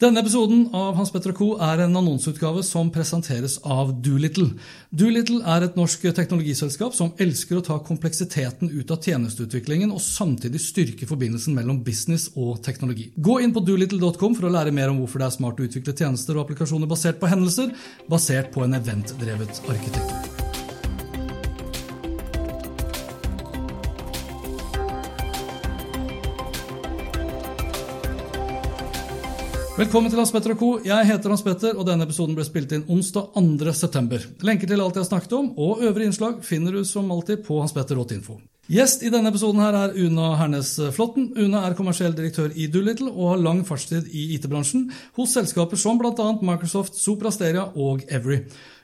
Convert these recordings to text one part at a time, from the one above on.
Denne episoden av Hans Petter Co. er en annonseutgave som presenteres av Doolittle. Doolittle er et norsk teknologiselskap som elsker å ta kompleksiteten ut av tjenesteutviklingen og samtidig styrke forbindelsen mellom business og teknologi. Gå inn på doolittle.com for å lære mer om hvorfor det er smart å utvikle tjenester og applikasjoner basert på hendelser, basert på en eventdrevet arkitektur. Velkommen til Hans Petter Co. Jeg heter Hans Petter, og denne episoden ble spilt inn onsdag 2. september. Lenker til alt jeg har snakket om, og øvrige innslag finner du som alltid på hanspetter.info. Gjest i denne episoden her er Una Hernes Flåtten. Una er kommersiell direktør i Doolittle og har lang fartstid i IT-bransjen hos selskaper som bl.a. Microsoft, Sopra Steria og Every.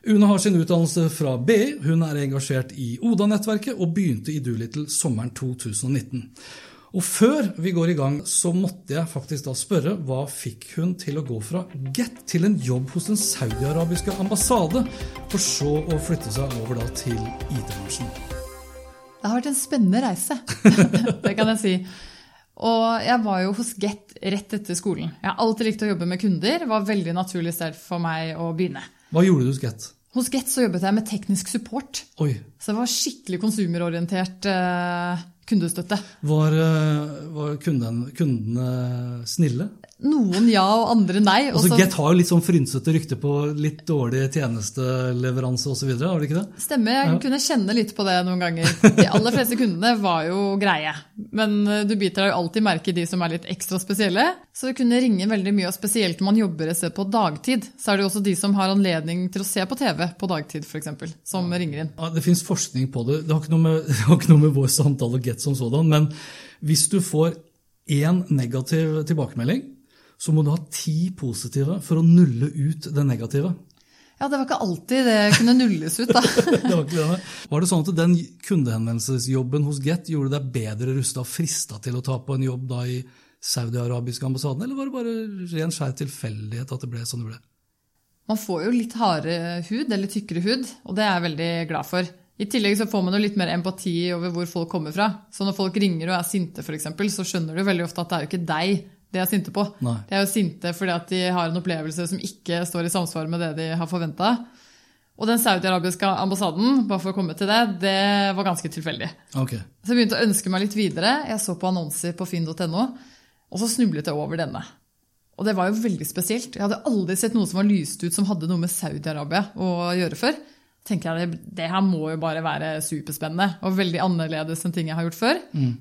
Una har sin utdannelse fra BI, hun er engasjert i Oda-nettverket og begynte i Doolittle sommeren 2019. Og før vi går i gang, så måtte jeg faktisk da spørre hva fikk hun til å gå fra Get til en jobb hos den saudiarabiske ambassade, for så å flytte seg over da til IT-bransjen? Det har vært en spennende reise, det kan jeg si. Og jeg var jo hos Get rett etter skolen. Jeg har alltid likt å jobbe med kunder. Det var veldig naturlig sted for meg å begynne. Hva gjorde du hos Get? Hos Get så jobbet jeg med teknisk support. Oi. Så det var skikkelig konsumerorientert eh, kundestøtte. Var, var kunden, kundene snille? Noen ja, og andre nei. Altså, Get har jo litt sånn frynsete rykte på litt dårlig tjenesteleveranse osv. Har det ikke det? Stemmer. Jeg ja. kunne kjenne litt på det noen ganger. De aller fleste kundene var jo greie. Men du biter deg jo alltid merke i de som er litt ekstra spesielle. Så du kunne ringe veldig mye, og spesielt når man jobber et sted på dagtid. Så er det jo også de som har anledning til å se på TV på dagtid, f.eks., som ja. ringer inn. Ja, det fins forskning på det. Det har ikke noe med, ikke noe med vår samtale og Get som sådan. Men hvis du får én negativ tilbakemelding, så må du ha ti positive for å nulle ut det negative. Ja, Det var ikke alltid det kunne nulles ut, da. det var, ikke det. var det sånn at den kundehenvendelsesjobben hos Get gjorde deg bedre rusta og frista til å ta på en jobb da i saudi-arabiske ambassaden, eller var det bare ren skjær tilfeldighet at det ble sånn det ble? Man får jo litt hardere hud, eller tykkere hud, og det er jeg veldig glad for. I tillegg så får man jo litt mer empati over hvor folk kommer fra. Så når folk ringer og er sinte, f.eks., så skjønner du veldig ofte at det er jo ikke deg de er sinte på. Nei. De er jo sinte fordi at de har en opplevelse som ikke står i samsvar med det de har forventa. Og den saudi-arabiske ambassaden, bare for å komme til det, det var ganske tilfeldig. Okay. Så jeg begynte å ønske meg litt videre. Jeg så på annonser på finn.no, og så snublet jeg over denne. Og det var jo veldig spesielt. Jeg hadde aldri sett noe som var lyst ut som hadde noe med Saudi-Arabia å gjøre før. tenker jeg, det, her må jo bare være superspennende og veldig annerledes enn ting jeg har gjort før. Mm.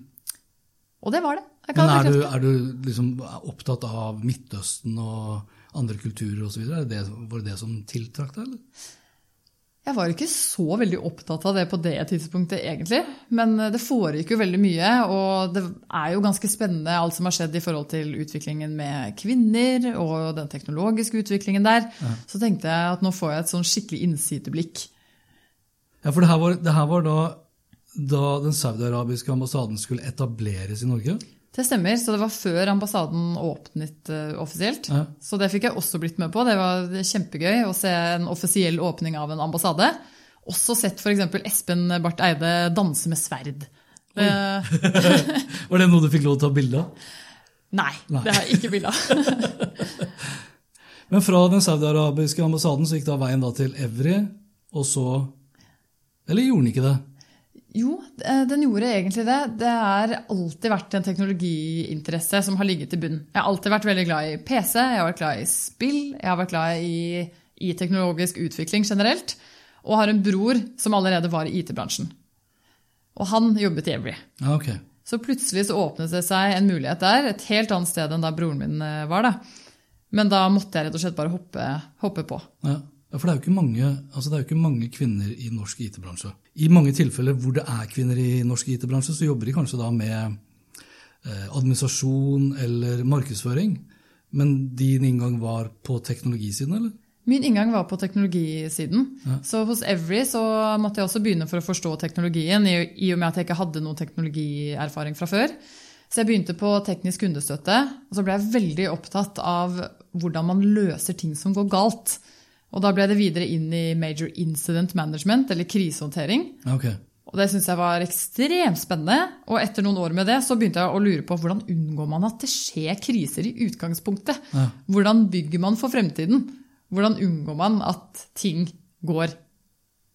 Og det var det. Men er du, er du liksom opptatt av Midtøsten og andre kulturer osv.? Var det det som tiltrakk deg? eller? Jeg var ikke så veldig opptatt av det på det tidspunktet, egentlig. Men det foregikk jo veldig mye, og det er jo ganske spennende alt som har skjedd i forhold til utviklingen med kvinner og den teknologiske utviklingen der. Ja. Så tenkte jeg at nå får jeg et sånn skikkelig innsideblikk. Ja, for det her var, det her var da da den saudiarabiske ambassaden skulle etableres i Norge? Det stemmer. Så det var før ambassaden åpnet uh, offisielt. Ja. Så det fikk jeg også blitt med på. Det var kjempegøy å se en offisiell åpning av en ambassade. Også sett f.eks. Espen Barth Eide danse med sverd. var det noe du fikk lov til å ta bilde av? Nei, Nei, det har jeg ikke bilde av. Men fra den saudiarabiske ambassaden så gikk da veien da til Evry, og så Eller gjorde den ikke det? Jo, eh, den gjorde egentlig det. Det har alltid vært en teknologiinteresse som har ligget i bunnen. Jeg har alltid vært veldig glad i PC, jeg har vært glad i spill, jeg har vært glad i, i teknologisk utvikling generelt. Og har en bror som allerede var i IT-bransjen. Og han jobbet i Every. Okay. Så plutselig så åpnet det seg en mulighet der, et helt annet sted enn da broren min eh, var. da. Men da måtte jeg rett og slett bare hoppe, hoppe på. Ja. Ja, For det er, jo ikke mange, altså det er jo ikke mange kvinner i norsk IT-bransje. I mange tilfeller hvor det er kvinner i norsk IT-bransje, så jobber de kanskje da med eh, administrasjon eller markedsføring. Men din inngang var på teknologisiden, eller? Min inngang var på teknologisiden. Ja. Så hos Every så måtte jeg også begynne for å forstå teknologien, i, i og med at jeg ikke hadde noen teknologierfaring fra før. Så jeg begynte på teknisk kundestøtte, og så ble jeg veldig opptatt av hvordan man løser ting som går galt. Og da ble det videre inn i major incident management, eller krisehåndtering. Okay. Og det syntes jeg var ekstremt spennende. Og etter noen år med det så begynte jeg å lure på hvordan unngår man at det skjer kriser i utgangspunktet? Ja. Hvordan bygger man for fremtiden? Hvordan unngår man at ting går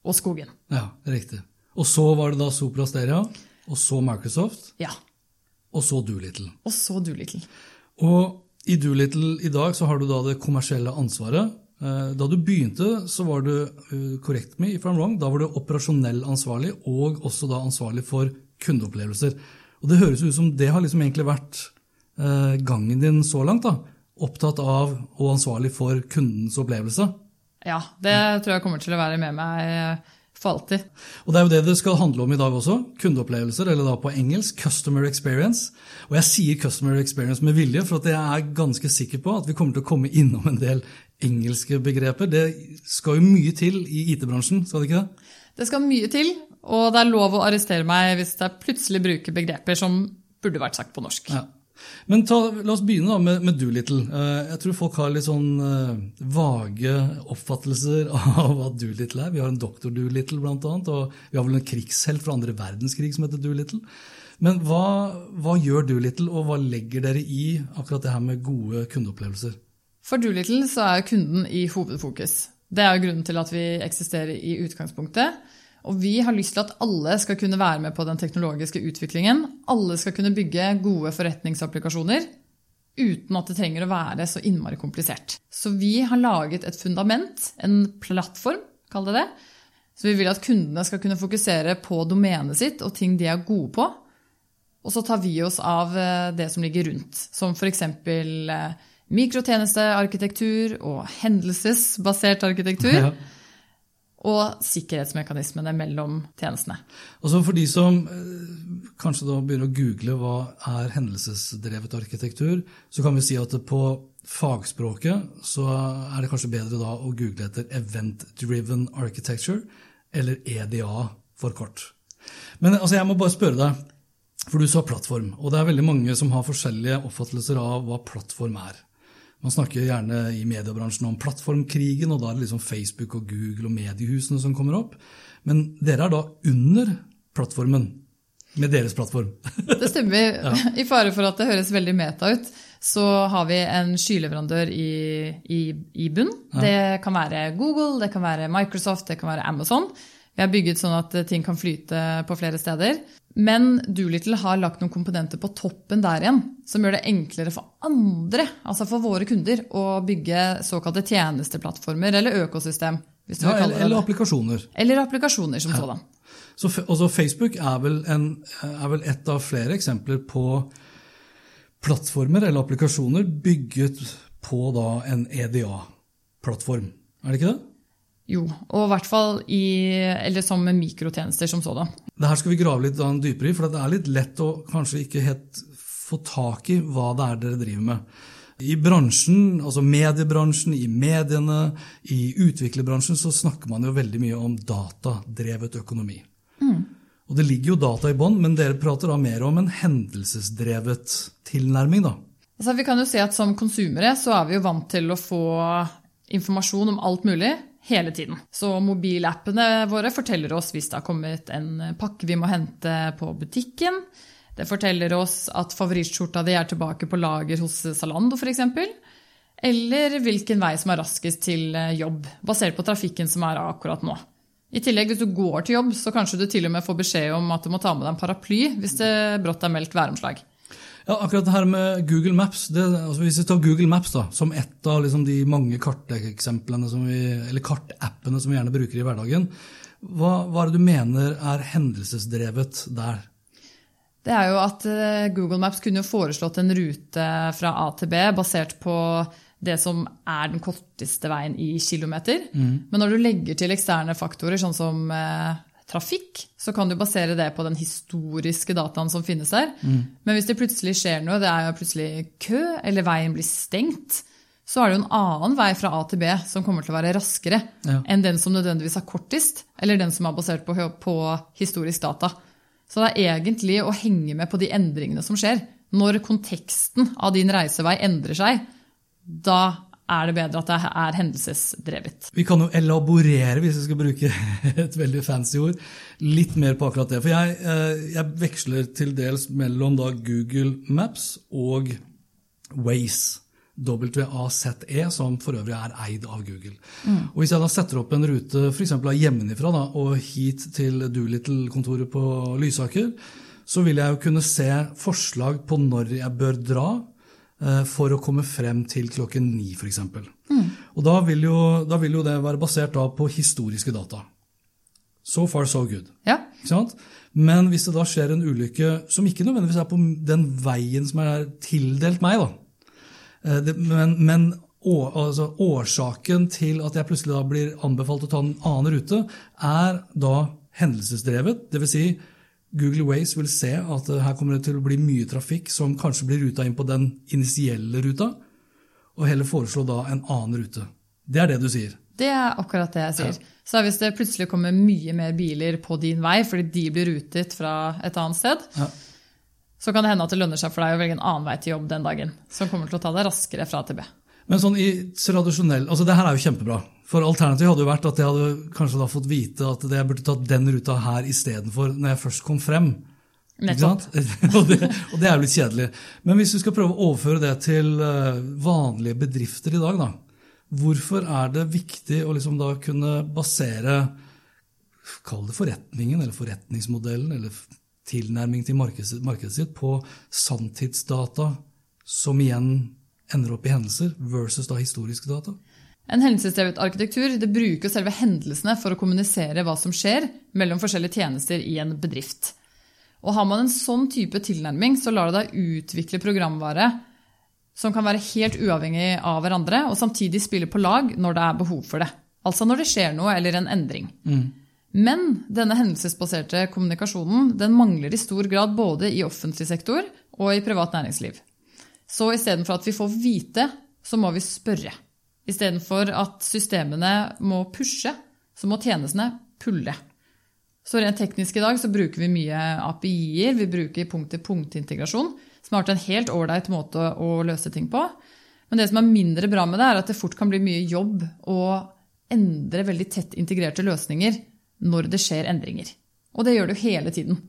og skogen? Ja, riktig. Og så var det da Sopra Steria, og så Microsoft. Ja. Og så Doolittle. Og så Doolittle. Og i Doolittle i dag så har du da det kommersielle ansvaret. Eh, da du begynte, så var du eh, correct me if I'm wrong, da var du operasjonell ansvarlig og også da ansvarlig for kundeopplevelser. Og Det høres ut som det har liksom egentlig vært eh, gangen din så langt. da, Opptatt av og ansvarlig for kundens opplevelse. Ja, det tror jeg kommer til å være med meg for alltid. Og Det er jo det det skal handle om i dag også. Kundeopplevelser, eller da på engelsk customer experience. Og jeg sier customer experience med vilje, for at jeg er ganske sikker på at vi kommer til å komme innom en del engelske begreper. Det skal jo mye til i IT-bransjen, skal det ikke det? Det skal mye til, og det er lov å arrestere meg hvis jeg plutselig bruker begreper som burde vært sagt på norsk. Ja. Men ta, la oss begynne da med, med Doolittle. Eh, jeg tror folk har litt sånn uh, vage oppfattelser av hva Doolittle er. Vi har en doktor Doolittle, blant annet, og vi har vel en krigshelt fra andre verdenskrig som heter Doolittle. Men hva, hva gjør Doolittle, og hva legger dere i akkurat det her med gode kundeopplevelser? For Doolittle så er kunden i hovedfokus. Det er grunnen til at vi eksisterer i utgangspunktet. Og vi har lyst til at alle skal kunne være med på den teknologiske utviklingen. Alle skal kunne bygge gode forretningsapplikasjoner uten at det trenger å være så innmari komplisert. Så vi har laget et fundament, en plattform, kall det det. Så vi vil at kundene skal kunne fokusere på domenet sitt og ting de er gode på. Og så tar vi oss av eh, det som ligger rundt, som f.eks. Eh, mikrotjenestearkitektur og hendelsesbasert arkitektur. Ja og sikkerhetsmekanismene mellom tjenestene. Altså For de som eh, kanskje da begynner å google hva er hendelsesdrevet arkitektur, så kan vi si at på fagspråket så er det kanskje bedre da å google etter Event Driven Architecture, eller EDA for kort. Men altså jeg må bare spørre deg, for du sa plattform, og det er veldig mange som har forskjellige oppfattelser av hva plattform er. Man snakker gjerne i mediebransjen om plattformkrigen, og da er det liksom Facebook og Google og mediehusene som kommer opp. Men dere er da under plattformen med deres plattform. Det stemmer. Ja. I fare for at det høres veldig meta ut, så har vi en skyleverandør i, i, i bunn. Ja. Det kan være Google, det kan være Microsoft, det kan være Amazon. Vi har bygget sånn at ting kan flyte på flere steder. Men Doolittle har lagt noen komponenter på toppen der igjen, som gjør det enklere for andre, altså for våre kunder, å bygge såkalte tjenesteplattformer eller økosystem. Ja, eller, eller applikasjoner. Eller applikasjoner som ja. sådan. Så altså, Facebook er vel, en, er vel et av flere eksempler på plattformer eller applikasjoner bygget på en EDA-plattform. Er det ikke det? Jo, og i hvert fall i, eller som mikrotjenester som sådan. Det her skal vi grave litt dypere i, for det er litt lett å kanskje ikke helt få tak i hva det er dere driver med. I bransjen, altså mediebransjen, i mediene, i utviklerbransjen, så snakker man jo veldig mye om datadrevet økonomi. Mm. Og det ligger jo data i bånn, men dere prater da mer om en hendelsesdrevet tilnærming, da. Altså, vi kan jo si at Som konsumere så er vi jo vant til å få informasjon om alt mulig hele tiden. Så mobilappene våre forteller oss hvis det har kommet en pakke vi må hente på butikken. Det forteller oss at favorittskjorta di er tilbake på lager hos Zalando f.eks. Eller hvilken vei som er raskest til jobb, basert på trafikken som er akkurat nå. I tillegg, Hvis du går til jobb, så kanskje du til og med får beskjed om at du må ta med deg en paraply hvis det brått er meldt væromslag. Ja, akkurat det her med Google Maps, det, altså Hvis vi tar Google Maps da, som ett av liksom de mange karteksemplene som vi, eller kartappene som vi gjerne bruker i hverdagen, hva, hva er det du mener er hendelsesdrevet der? Det er jo at eh, Google Maps kunne foreslått en rute fra A til B basert på det som er den korteste veien i kilometer. Mm. Men når du legger til eksterne faktorer, sånn som eh, trafikk, så kan du basere det på den historiske dataen som finnes der. Men hvis det plutselig skjer noe, det er jo plutselig kø, eller veien blir stengt, så er det jo en annen vei fra A til B som kommer til å være raskere Ja. enn den som nødvendigvis er kortest, eller den som er basert på, på historisk data. Så det er egentlig å henge med på de endringene som skjer. Når konteksten av din reisevei endrer seg, da er det bedre at det er hendelsesdrevet. Vi kan jo elaborere, hvis vi skal bruke et veldig fancy ord, litt mer på akkurat det. For jeg, eh, jeg veksler til dels mellom Google Maps og Waze. WAZE, som for øvrig er eid av Google. Og Hvis jeg da setter opp en rute f.eks. hjemmefra da, og hit til Doolittle-kontoret på Lysaker, så vil jeg jo kunne se forslag på når jeg bør dra for å komme frem til klokken ni, f.eks. Og da vil, jo, da vil jo det være basert på historiske data. So far, so good. Ja? Men hvis det da skjer en ulykke som ikke nødvendigvis er på den veien som er tildelt meg, da, eh, men, men å, altså, årsaken til at jeg plutselig da blir anbefalt å ta en annen rute, er da hendelsesdrevet. Dvs. Si, Google Waze vil se at her kommer det til å bli mye trafikk som kanskje blir ruta inn på den initielle ruta, og heller foreslå da en annen rute. Det er det du sier. det er akkurat det jeg sier. Så hvis det plutselig kommer mye mer biler på din vei fordi de blir rutet fra et annet sted, Ja. så kan det hende at det lønner seg for deg å velge en annen vei til jobb den dagen. Som kommer til å ta deg raskere fra til B. Men sånn i tradisjonell, altså det her er jo kjempebra. For alternativet hadde jo vært at jeg hadde kanskje da fått vite at jeg burde tatt den ruta her istedenfor når jeg først kom frem. Nettopp. og, det, og det er jo litt kjedelig. Men hvis vi skal prøve å overføre det til eh, vanlige bedrifter i dag, da. Hvorfor er det viktig å liksom da kunne basere Kall det forretningen eller forretningsmodellen eller tilnærming til markedet, markedet sitt på sanntidsdata som igjen ender opp i hendelser, versus da historiske data? En hendelsesdrevet arkitektur det bruker selve hendelsene for å kommunisere hva som skjer mellom forskjellige tjenester i en bedrift. Og Har man en sånn type tilnærming, så lar det deg utvikle programvare som kan være helt uavhengig av hverandre, og samtidig spille på lag når det er behov for det. Altså når det skjer noe eller en endring. Men denne hendelsesbaserte kommunikasjonen den mangler i stor grad både i offentlig sektor og i privat næringsliv. Så istedenfor at vi får vite, så må vi spørre. Istedenfor at systemene må pushe, så må tjenestene pulle. Så rent teknisk i dag så bruker vi mye API-er, vi bruker punkt-til-punkt-integrasjon, som har vært en helt ålreit måte å løse ting på. Men det som er mindre bra med det, er at det fort kan bli mye jobb å endre veldig tett integrerte løsninger når det skjer endringer. Og det gjør det jo hele tiden.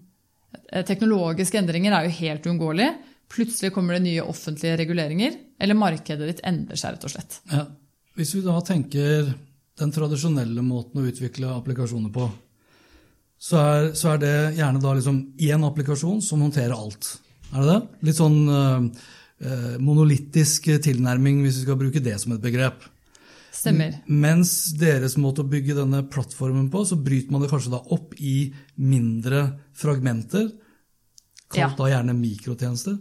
Teknologiske endringer er jo helt uunngåelige. Plutselig kommer det nye offentlige reguleringer, eller markedet ditt endrer seg, rett og slett. Ja. Hvis vi da tenker den tradisjonelle måten å utvikle applikasjoner på, så er, så er det gjerne da liksom én applikasjon som håndterer alt. Er det det? Litt sånn eh, eh, monolittisk tilnærming, hvis vi skal bruke det som et begrep. Stemmer. Mens deres måte å bygge denne plattformen på, så bryter man det kanskje da opp i mindre fragmenter, kalt Ja. da gjerne mikrotjenester.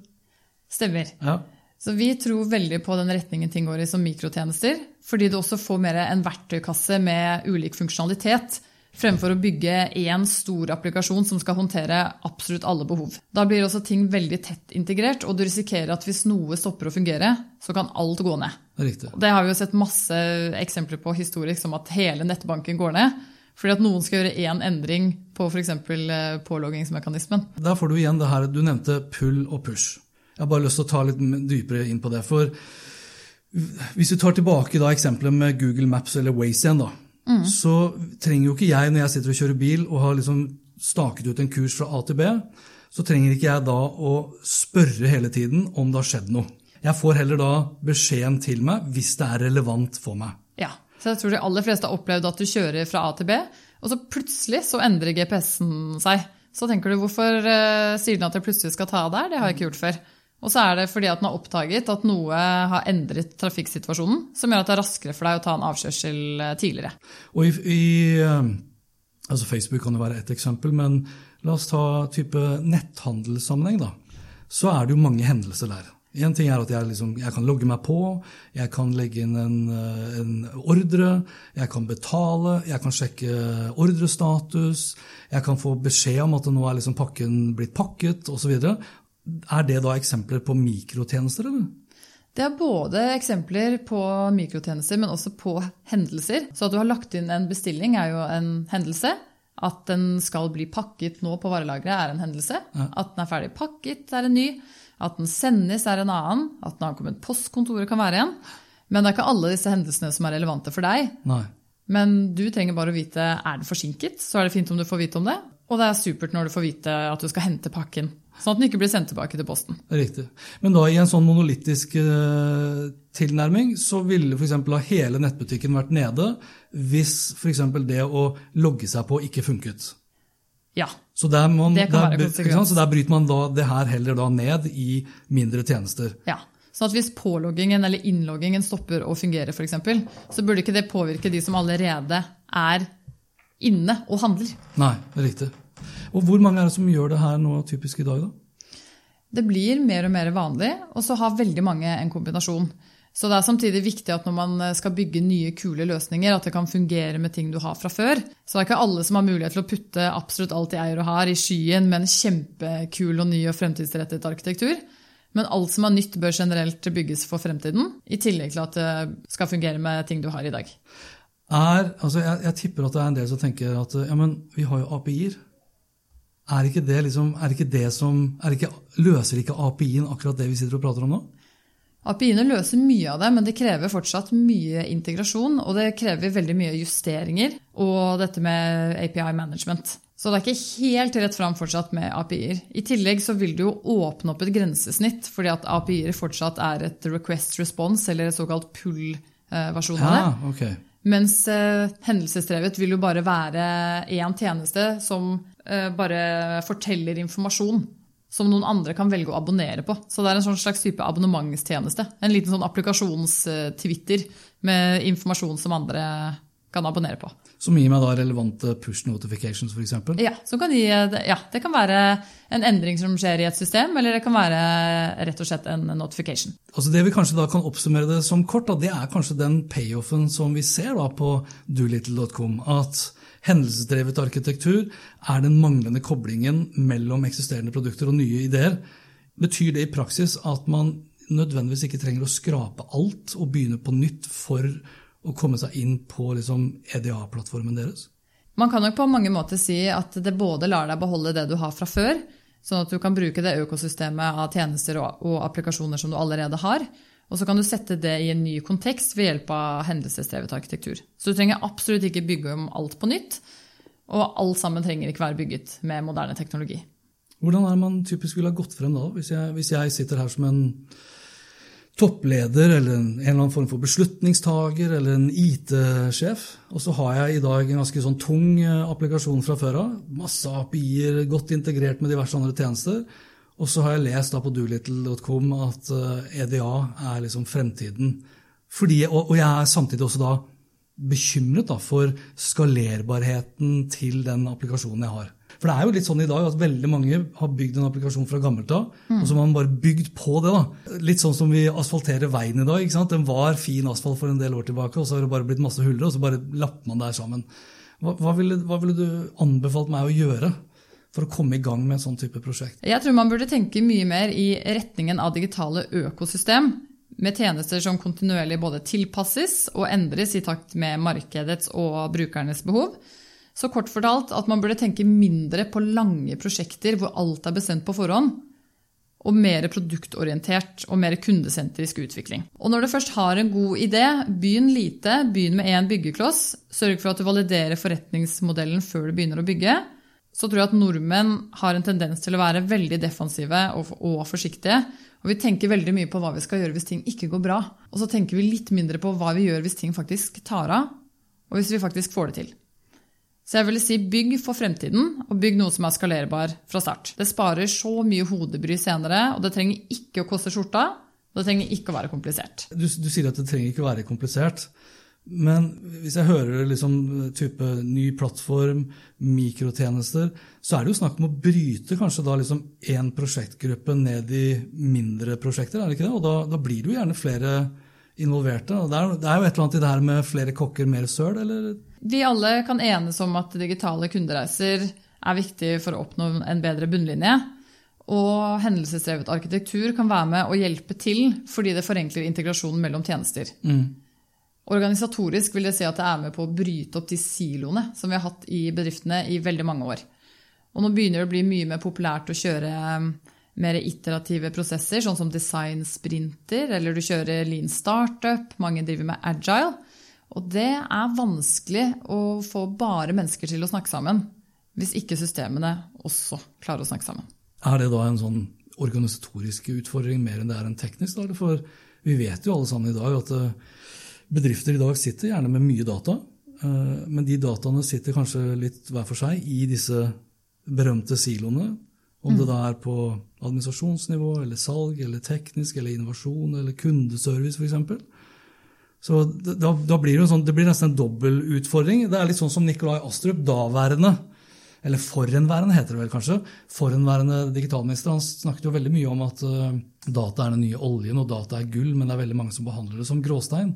Stemmer. Ja. Så vi tror veldig på den retningen ting går i som mikrotjenester, fordi du også får mer en verktøykasse med ulik funksjonalitet, fremfor å bygge én stor applikasjon som skal håndtere absolutt alle behov. Da blir også ting veldig tett integrert, og du risikerer at hvis noe stopper å fungere, så kan alt gå ned. Riktig. Det har vi jo sett masse eksempler på historisk, som at hele nettbanken går ned. Fordi at noen skal gjøre én endring på f.eks. påloggingsmekanismen. Der får du igjen det her du nevnte pull og push. Jeg har bare lyst til å ta litt dypere inn på det. For hvis vi tar tilbake da eksempelet med Google Maps eller Waze igjen, da, så trenger jo ikke jeg, når jeg sitter og kjører bil og har liksom staket ut en kurs fra A til B, så trenger ikke jeg da å spørre hele tiden om det har skjedd noe. Jeg får heller da beskjeden til meg hvis det er relevant for meg. Ja, så jeg tror de aller fleste har opplevd at du kjører fra A til B, og så plutselig så endrer GPS-en seg. Så tenker du hvorfor eh, sier den at jeg plutselig skal ta av der? Det har jeg ikke gjort før. Og så er det fordi at den har oppdaget at noe har endret trafikksituasjonen, som gjør at det er raskere for deg å ta en avkjørsel eh, tidligere. Og i, i eh, altså Facebook kan jo være ett eksempel, men la oss ta type netthandelssammenheng. da. Så er det jo mange hendelser der. En ting er at jeg, liksom, jeg, kan logge meg på, jeg kan legge inn en, eh, en, ordre, jeg kan betale, jeg kan sjekke ordrestatus, jeg kan få beskjed om at nå er liksom pakken blitt pakket osv. Er det da eksempler på mikrotjenester, eller? Det er både eksempler på mikrotjenester, men også på hendelser. Så at du har lagt inn en bestilling, er jo en hendelse. At den skal bli pakket nå på varelageret, er en hendelse. Ja. At den er ferdig pakket, er en ny. At den sendes, er en annen. At den har kommet postkontoret, kan være en. Men det er ikke alle disse hendelsene som er relevante for deg. Nei. Men du trenger bare å vite er den forsinket, så er det fint om du får vite om det. Og det er supert når du får vite at du skal hente pakken. Sånn at den ikke blir sendt tilbake til posten. Riktig. Men da i en sånn monolittisk uh, tilnærming så ville f.eks. hele nettbutikken vært nede hvis f.eks. det å logge seg på ikke funket. Ja. Så der, man, det kan der, være konsekvens. Så der bryter man da det her heller da ned i mindre tjenester. Ja. Sånn at hvis påloggingen eller innloggingen stopper å fungere, f.eks., så burde ikke det påvirke de som allerede er inne og handler. Nei, riktig. Og Hvor mange er det som gjør det her nå typisk i dag? da? Det blir mer og mer vanlig, og så har veldig mange en kombinasjon. Så det er samtidig viktig at når man skal bygge nye, kule løsninger, at det kan fungere med ting du har fra før. Så det er ikke alle som har mulighet til å putte absolutt alt de eier og har, i skyen med en kjempekul og ny og fremtidsrettet arkitektur. Men alt som er nytt, bør generelt bygges for fremtiden, i tillegg til at det skal fungere med ting du har i dag. Er, altså jeg, jeg, tipper at det er en del som tenker at ja, men vi har jo API-er. Er ikke det, liksom, er ikke det som er ikke, Løser ikke API-en akkurat det vi sitter og prater om nå? API-ene løser mye av det, men det krever fortsatt mye integrasjon. Og det krever veldig mye justeringer og dette med API management. Så det er ikke helt rett fram fortsatt med API-er. I tillegg så vil det jo åpne opp et grensesnitt, fordi at API-er fortsatt er et request response, eller et såkalt pull-versjon av det. Ja, okay. Mens eh, hendelsesdrevet vil jo bare være én tjeneste som bare forteller informasjon som noen andre kan velge å abonnere på. Så det er en sånn slags type abonnementstjeneste. En liten sånn applikasjons-Twitter med informasjon som andre kan abonnere på. Som gir meg da relevante push notifications, f.eks.? Ja, gi, ja, det kan være en endring som skjer i et system, eller det kan være rett og slett en notification. Altså Det vi kanskje da kan oppsummere det som kort, da, det er kanskje den payoffen som vi ser da på doolittle.com. At hendelsesdrevet arkitektur er den manglende koblingen mellom eksisterende produkter og nye ideer. Betyr det i praksis at man nødvendigvis ikke trenger å skrape alt og begynne på nytt for å komme seg inn på liksom EDA-plattformen deres? Man kan nok på mange måter si at det både lar deg beholde det du har fra før, sånn at du kan bruke det økosystemet av tjenester og, og applikasjoner som du allerede har. Og så kan du sette det i en ny kontekst ved hjelp av hendelsesdrevet arkitektur. Så du trenger absolutt ikke bygge om alt på nytt, og alt sammen trenger ikke være bygget med moderne teknologi. Hvordan er det man typisk ville ha gått frem da, hvis jeg, hvis jeg sitter her som en toppleder eller en, en, eller annen form for beslutningstager eller en IT-sjef. Og så har jeg i dag en ganske sånn tung eh, applikasjon fra før av. Masse API-er, godt integrert med diverse andre tjenester. Og så har jeg lest da på doolittle.com at EDA eh, e er liksom fremtiden. Fordi, og, og, jeg er samtidig også da bekymret da for skalerbarheten til den applikasjonen jeg har. For det er jo litt sånn i dag at veldig mange har bygd en applikasjon fra gammelt av, mm. og så har man bare bygd på det. da. Litt sånn som vi asfalterer veien i dag. ikke sant? Den var fin asfalt for en del år tilbake, og så har det bare blitt masse huller, og så bare lapper man der sammen. Hva, hva, ville, hva ville du anbefalt meg å gjøre? For å komme i gang med en sånn type prosjekt? Jeg tror man burde tenke mye mer i retningen av digitale økosystem, med tjenester som kontinuerlig både tilpasses og endres i takt med markedets og brukernes behov. Så kort fortalt at man burde tenke mindre på lange prosjekter hvor alt er bestemt på forhånd, og mer produktorientert og mer kundesentrisk utvikling. Og når du først har en god idé, begynn lite, begynn med én byggekloss. Sørg for at du validerer forretningsmodellen før du begynner å bygge. Så tror jeg at nordmenn har en tendens til å være veldig defensive og, og forsiktige. Og vi tenker veldig mye på hva vi skal gjøre hvis ting ikke går bra. Og så tenker vi litt mindre på hva vi gjør hvis ting faktisk tar av, og hvis vi faktisk får det til. Så jeg vil si bygg for fremtiden, og bygg noe som er skalerbar fra start. Det sparer så mye hodebry senere, og det trenger ikke å koste skjorta. Og det trenger ikke å være komplisert. Du, du sier at det trenger ikke å være komplisert. Men hvis jeg hører liksom type ny plattform, mikrotjenester, så er det jo snakk om å bryte kanskje da liksom én prosjektgruppe ned i mindre prosjekter, er det ikke det? Og da, da blir det jo gjerne flere involverte. Og det er, det er jo et eller annet i det her med flere kokker, mer søl, eller? Vi alle kan enes om at digitale kundereiser er viktig for å oppnå en bedre bunnlinje. Og hendelsesdrevet arkitektur kan være med å hjelpe til fordi det forenkler integrasjonen mellom tjenester. Mm. Organisatorisk vil det si at det er med på å bryte opp de siloene som vi har hatt i bedriftene i veldig mange år. Og nå begynner det å bli mye mer populært å kjøre um, mer iterative prosesser, sånn som design-sprinter, eller du kjører lean startup, mange driver med agile. Og det er vanskelig å få bare mennesker til å snakke sammen, hvis ikke systemene også klarer å snakke sammen. Er det da en sånn organisatorisk utfordring mer enn det er en teknisk? Da? For vi vet jo alle sammen i dag at Bedrifter i dag sitter gjerne med mye data, eh, men de dataene sitter kanskje litt hver for seg i disse berømte siloene. Om det mm. da er på administrasjonsnivå, eller salg, eller teknisk, eller innovasjon, eller kundeservice f.eks. Så da, da, blir det, sånn, det blir nesten en dobbel utfordring. Det er litt sånn som Nikolai Astrup, daværende, eller forhenværende heter det vel kanskje, forhenværende digitalminister, han snakket jo veldig mye om at uh, data er den nye oljen, og data er gull, men det er veldig mange som behandler det som gråstein.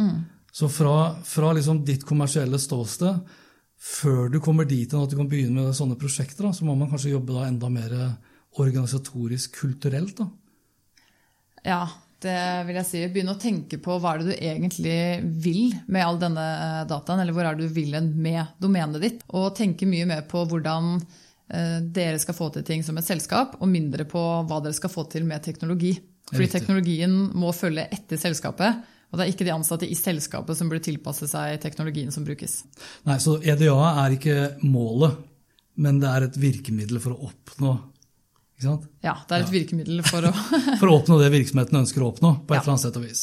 Mm. Så fra, fra liksom ditt kommersielle ståsted, før du kommer dit at du kan begynne med sånne prosjekter, da, så må man kanskje jobbe da enda mer organisatorisk, kulturelt? da? Ja, det vil jeg si. Begynne å tenke på hva er det du egentlig vil med all denne eh, dataen, eller hvor er det du vil med domenet ditt. Og tenke mye mer på hvordan eh, dere skal få til ting som et selskap, og mindre på hva dere skal få til med teknologi. Fordi teknologien må følge etter selskapet. Og det er ikke de ansatte i selskapet som burde tilpasse seg teknologien som brukes. Nei, Så EDA er ikke målet, men det er et virkemiddel for å oppnå? Ja, det er et ja. virkemiddel for å For å oppnå det virksomheten ønsker å oppnå, på et ja. eller annet sett og vis.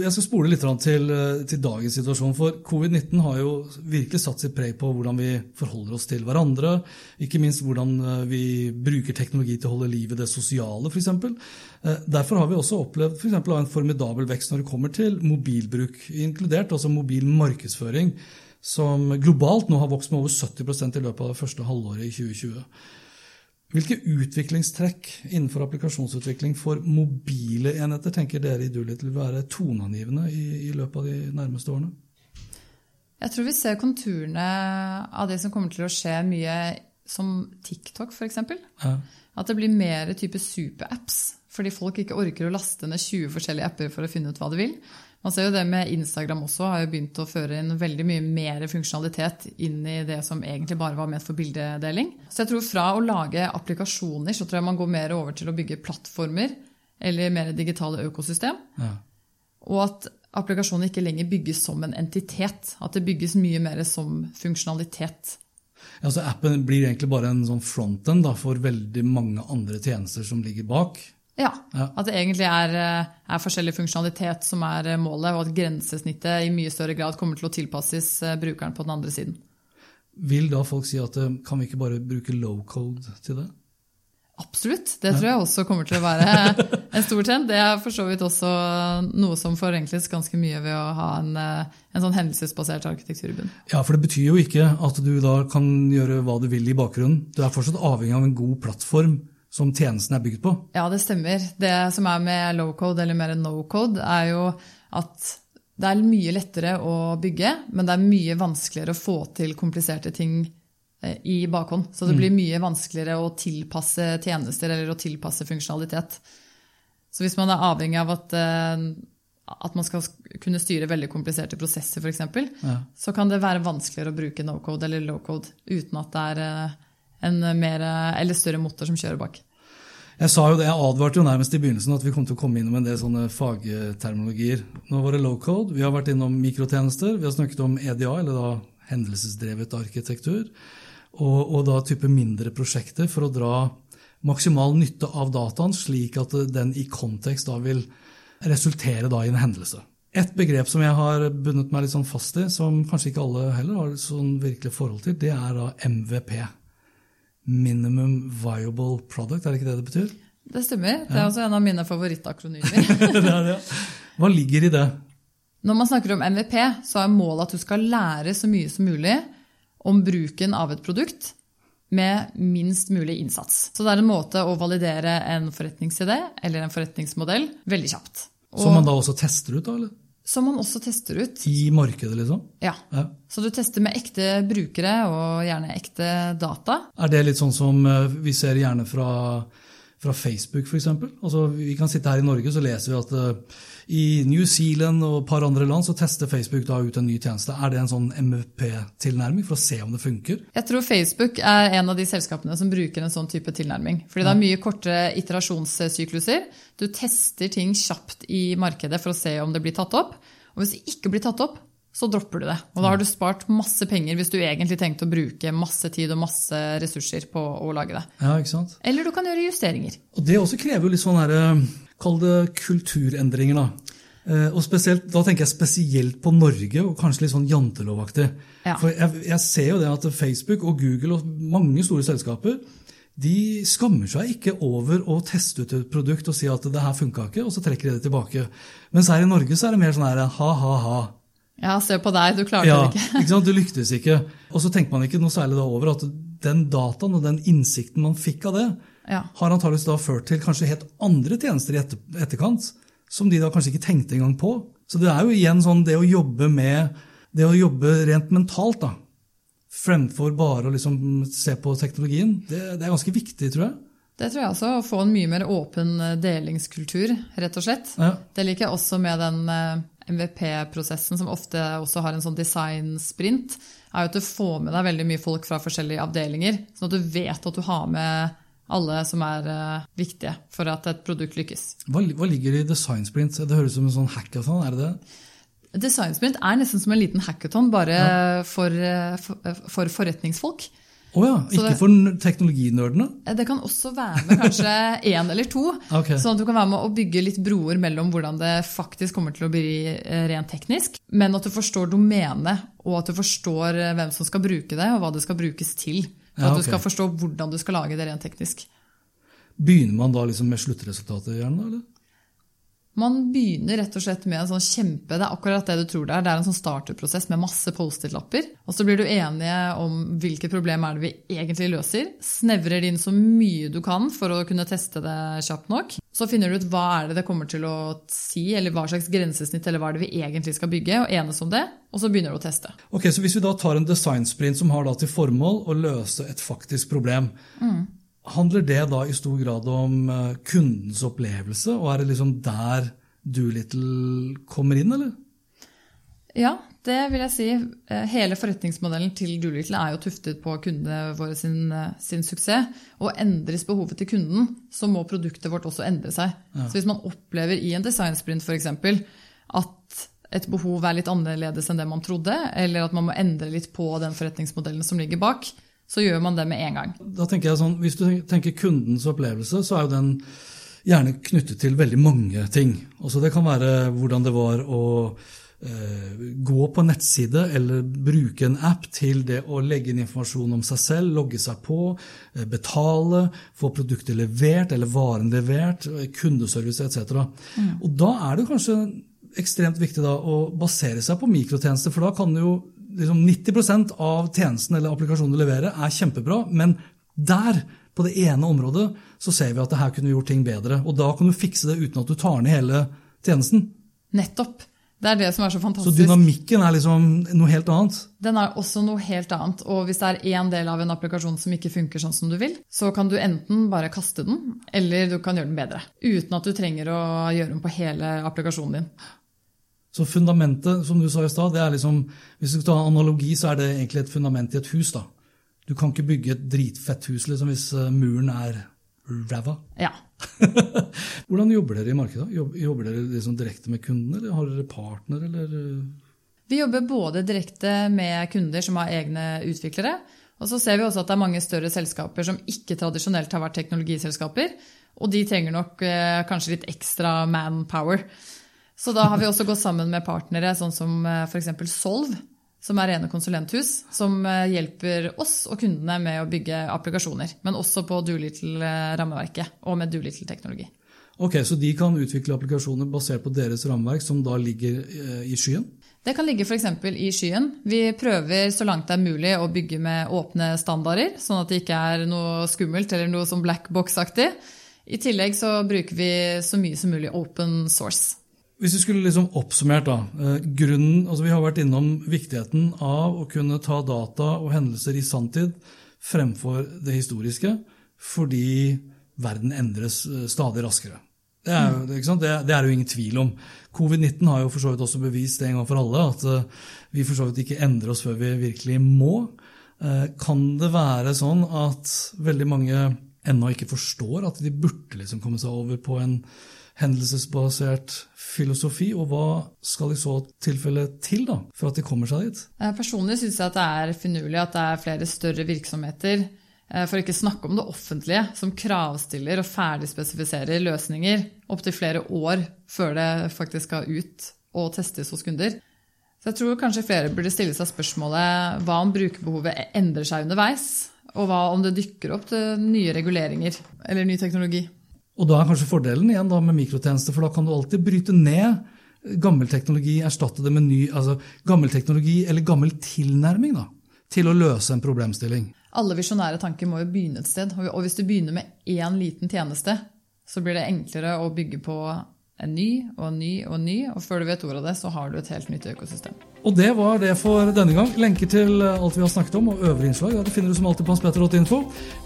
Jeg skal spole litt til, eh, til dagens situasjon. For covid-19 har jo virkelig satt sitt preg på hvordan vi forholder oss til hverandre. Ikke minst hvordan eh, vi bruker teknologi til å holde liv i det sosiale, f.eks. Eh, derfor har vi også opplevd for eksempel, en formidabel vekst når det kommer til mobilbruk, inkludert altså mobil markedsføring, som globalt nå har vokst med over 70% i løpet av det første halvåret i 2020. Hvilke utviklingstrekk innenfor applikasjonsutvikling for mobile enheter tenker dere i Dulit vil være toneangivende i, i, løpet av de nærmeste årene? Jeg tror vi ser konturene av det som kommer til å skje mye som TikTok, f.eks. Ja. At det blir mer type superapps. Fordi folk ikke orker å laste ned 20 forskjellige apper for å finne ut hva de vil. Man ser jo det med Instagram også, har jo begynt å føre inn veldig mye mer funksjonalitet inn i det som egentlig bare var ment for bildedeling. Så jeg tror fra å lage applikasjoner, så tror jeg man går mer over til å bygge plattformer eller mer digitale økosystem. Ja. Og at applikasjoner ikke lenger bygges som en entitet. At det bygges mye mer som funksjonalitet. Ja, så Appen blir egentlig bare en sånn frontend for veldig mange andre tjenester som ligger bak. Ja, At det egentlig er, eh, er, forskjellig funksjonalitet som er eh, målet, og at grensesnittet i mye større grad kommer til å tilpasses eh, brukeren på den andre siden. Vil da folk si at kan vi ikke bare bruke low code til det? Absolutt. Det tror jeg også kommer til å være en stor trend. Det er for så vidt også noe som forenkles ganske mye ved å ha en, en sånn hendelsesbasert arkitektur i bunnen. Ja, for det betyr jo ikke at du da kan gjøre hva du vil i bakgrunnen. Du er fortsatt avhengig av en god plattform som tjenesten er bygd på? Ja, det stemmer. Det som er med low code eller mer no code, er jo at det er mye lettere å bygge, men det er mye vanskeligere å få til kompliserte ting eh, i bakhånd. Så det mm. blir mye vanskeligere å tilpasse tjenester eller å tilpasse funksjonalitet. Så hvis man er avhengig av at, eh, at man skal kunne styre veldig kompliserte prosesser, f.eks., ja. så kan det være vanskeligere å bruke no code eller low code uten at det er eh, en mer, eller større motor som kjører bak. Jeg sa jo det, jeg advarte jo nærmest i begynnelsen at vi kom til å komme innom en del sånne fagterminologier. Nå var det low code, vi har vært innom mikrotjenester, vi har snakket om EDA, eller da hendelsesdrevet arkitektur, og, og da type mindre prosjekter for å dra maksimal nytte av dataen, slik at den i kontekst da vil resultere da i en hendelse. Et begrep som jeg har bundet meg litt sånn fast i, som kanskje ikke alle heller har sånn virkelig forhold til, det er da MVP. Minimum Viable Product, er det ikke det det betyr? Det stemmer. Det er også en av mine favorittakronymer. Hva ligger i det? Når man snakker om MVP, så er målet at du skal lære så mye som mulig om bruken av et produkt med minst mulig innsats. Så det er en måte å validere en forretningsidé eller en forretningsmodell veldig kjapt. Som man da også tester ut, da? eller? Som man også tester ut. I markedet, liksom? Ja. Ja. Så du tester med ekte brukere og gjerne ekte data. Er det litt sånn som eh, vi ser gjerne fra, fra Facebook, f.eks.? Altså, vi kan sitte her i Norge så leser vi at uh, i New Zealand og et par andre land så tester Facebook da ut en ny tjeneste. Er det en sånn MVP-tilnærming for å se om det funker? Jeg tror Facebook er en av de selskapene som bruker en sånn type tilnærming. Fordi det er mye kortere iterasjonssykluser. Du tester ting kjapt i markedet for å se om det blir tatt opp. Og hvis det ikke blir tatt opp, så dropper du det. Og da har du spart masse penger hvis du egentlig tenkte å bruke masse tid og masse ressurser på å lage det. Ja, ikke sant? Eller du kan gjøre justeringer. Og det også krever jo litt sånn eh, kall det kulturendringer, da. Eh, Og spesielt, Da tenker jeg spesielt på Norge, og kanskje litt sånn jantelovaktig. Ja. For jeg, jeg ser jo det at Facebook og Google og mange store selskaper de skammer seg ikke over å teste ut et produkt og si at det her funka ikke, og så trekker de det tilbake. Mens her i Norge så er det mer sånn her ha-ha-ha. Ja, se på deg, du klarte Ja, det ikke. ikke sant? Du lyktes ikke. Og så tenker man ikke noe særlig da over at den dataen og den innsikten man fikk av det, Ja. har antageligvis da ført til kanskje helt andre tjenester i etter, etterkant, som de da kanskje ikke tenkte engang på. Så det er jo igjen sånn det å jobbe med det å jobbe rent mentalt, da, fremfor bare å liksom se på teknologien, det, det er ganske viktig, tror jeg. Det tror jeg også. Å få en mye mer åpen eh, delingskultur, rett og slett. Ja. Det liker jeg også med den eh, MVP-prosessen, som ofte også har en sånn design-sprint, er jo at du får med deg veldig mye folk fra forskjellige avdelinger, sånn at du vet at du har med alle som er eh, viktige for at et produkt lykkes. Hva, hva ligger i design sprint? Det høres ut som en sånn hackathon, er det det? Design sprint er nesten som en liten hackathon, bare for, eh, for, for forretningsfolk. Å ja, ikke det- for teknologinerdene? Eh, Det kan også være med kanskje én eller to. Okay. Sånn at du kan være med å bygge litt broer mellom hvordan det faktisk kommer til å bli eh, rent teknisk, men at du forstår domenet, og at du forstår eh, hvem som skal bruke det, og hva det skal brukes til. For Ja, at du skal forstå hvordan du skal lage det rent teknisk. Begynner man da liksom med sluttresultatet gjerne, eller? Man begynner rett og slett med en sånn kjempe Det er akkurat det du tror det er. Det er en sånn starterprosess med masse Post-It-lapper. Og så blir du enige om hvilket problem er det vi egentlig løser. Snevrer det inn så mye du kan for å kunne teste det kjapt nok. Så finner du ut hva er det det kommer til å si, eller hva slags grensesnitt eller hva er det vi egentlig skal bygge, og enes om det. Og så begynner du å teste. Ok, så Hvis vi da tar en designsprint som har til formål å løse et faktisk problem, handler det da i stor grad om eh, kundens opplevelse, og er det liksom der Doolittle kommer inn, eller? Ja, det vil jeg si. Eh, Hele forretningsmodellen til Doolittle er jo tuftet på kundene våre sin, eh, sin suksess. Og endres behovet til kunden, så må produktet vårt også endre seg. Så hvis man opplever i en designsprint f.eks. at et behov er litt annerledes enn det man trodde, eller at man må endre litt på den forretningsmodellen som ligger bak, så gjør man det med en gang. Da tenker jeg sånn, Hvis du tenker kundens opplevelse, så er jo den gjerne knyttet til veldig mange ting. Også det kan være hvordan det var å eh, gå på nettside eller bruke en app til det å legge inn informasjon om seg selv, logge seg på, eh, betale, få produktet levert eller varen levert, eh, kundeservice etc. Og da er det kanskje ekstremt viktig å basere seg på mikrotjenester, for da kan jo liksom 90% av tjenesten eller applikasjonen du leverer, er kjempebra, men der, på det ene området, så ser vi at det her kunne gjort ting bedre. Og da kan du fikse det uten at du tar ned hele tjenesten. Nettopp. Det er det som er så fantastisk. Så dynamikken er liksom noe helt annet. Den er også noe helt annet. Og hvis det er én del av en applikasjon som ikke funker sånn som du vil, så kan du enten bare kaste den, eller du kan gjøre den bedre. Uten at du trenger å gjøre den på hele applikasjonen din. Så fundamentet, som du sa i stad, det er liksom Hvis du skal ta en analogi, så er det egentlig et fundament i et hus. da. Du kan ikke bygge et dritfett hus liksom, hvis eh, muren er ræva. Ja. Hvordan jobber dere i markedet? Jobber dere liksom direkte med kundene, eller har dere partner, eller eh? Vi jobber både direkte med kunder som har egne utviklere, og så ser vi også at det er mange større selskaper som ikke tradisjonelt har vært teknologiselskaper, og de trenger nok eh, kanskje litt ekstra manpower. Så da har vi også gått sammen med partnere sånn som eh, f.eks. Solv, som er rene konsulenthus, som eh, hjelper oss og kundene med å bygge applikasjoner, men også på Doolittle-rammeverket og med Doolittle-teknologi. Ok, Så de kan utvikle applikasjoner basert på deres rammeverk, som da ligger eh, i skyen? Det kan ligge f.eks. i skyen. Vi prøver så langt det er mulig å bygge med åpne standarder, sånn at det ikke er noe skummelt eller noe som black box-aktig. I tillegg så bruker vi så mye som mulig open source. Hvis vi skulle liksom oppsummert da, eh, grunnen, altså Vi har vært innom viktigheten av å kunne ta data og hendelser i sanntid fremfor det historiske, fordi verden endres eh, stadig raskere. Det er, jo, det, det er jo ingen tvil om. Covid-19 har jo for så vidt også bevist det en gang for alle at eh, vi for så vidt ikke endrer oss før vi virkelig må. Kan det være sånn at veldig mange ennå ikke forstår at de burde liksom komme seg over på en hendelsesbasert filosofi, og hva skal i så tilfelle til da, for at de kommer seg dit? Personlig syns jeg at det er finurlig at det er flere større virksomheter, for for ikke snakke om det offentlige, som kravstiller og ferdigspesifiserer løsninger opptil flere år før det faktisk skal ut og testes hos kunder. Så jeg tror kanskje flere burde stille seg spørsmålet hva om brukerbehovet endrer seg underveis, og hva om det dykker opp til nye reguleringer eller ny teknologi. Og da er kanskje fordelen igjen da med mikrotjenester, for da kan du alltid bryte ned gammel teknologi, erstatte det med ny altså gammel teknologi eller gammel tilnærming da, til å løse en problemstilling. Alle visjonære tanker må jo begynne et sted. Og hvis du begynner med én liten tjeneste, så blir det enklere å bygge på en ny og ny og ny, og før du vet ordet av det, så har du et helt nytt økosystem. Og det var det for denne gang. Lenker til alt vi har snakket om, og øvrige innslag ja, det finner du som alltid på hanspetter.info.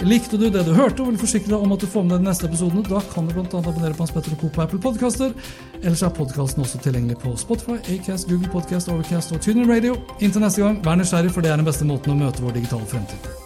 Likte du det du hørte og vil forsikre deg om at du får med deg de neste episodene, da kan du bl.a. abonnere på Hans Petter og Co. på Apple Podcaster. Ellers er podkasten også tilgjengelig på Spotify, Acast, Google Podcast, Overcast og TuneIn Radio. Inntil neste gang, vær nysgjerrig, for det er den beste måten å møte vår digitale fremtid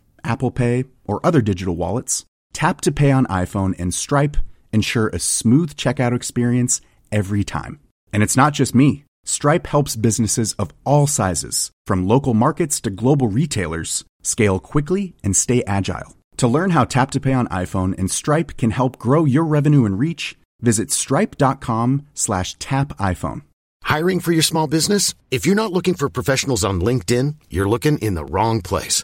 Apple Pay, or other digital wallets, Tap to Pay on iPhone and Stripe ensure a smooth checkout experience every time. And it's not just me. Stripe helps businesses of all sizes, from local markets to global retailers, scale quickly and stay agile. To learn how Tap to Pay on iPhone and Stripe can help grow your revenue and reach, visit stripe.com slash tap iPhone. Hiring for your small business? If you're not looking for professionals on LinkedIn, you're looking in the wrong place.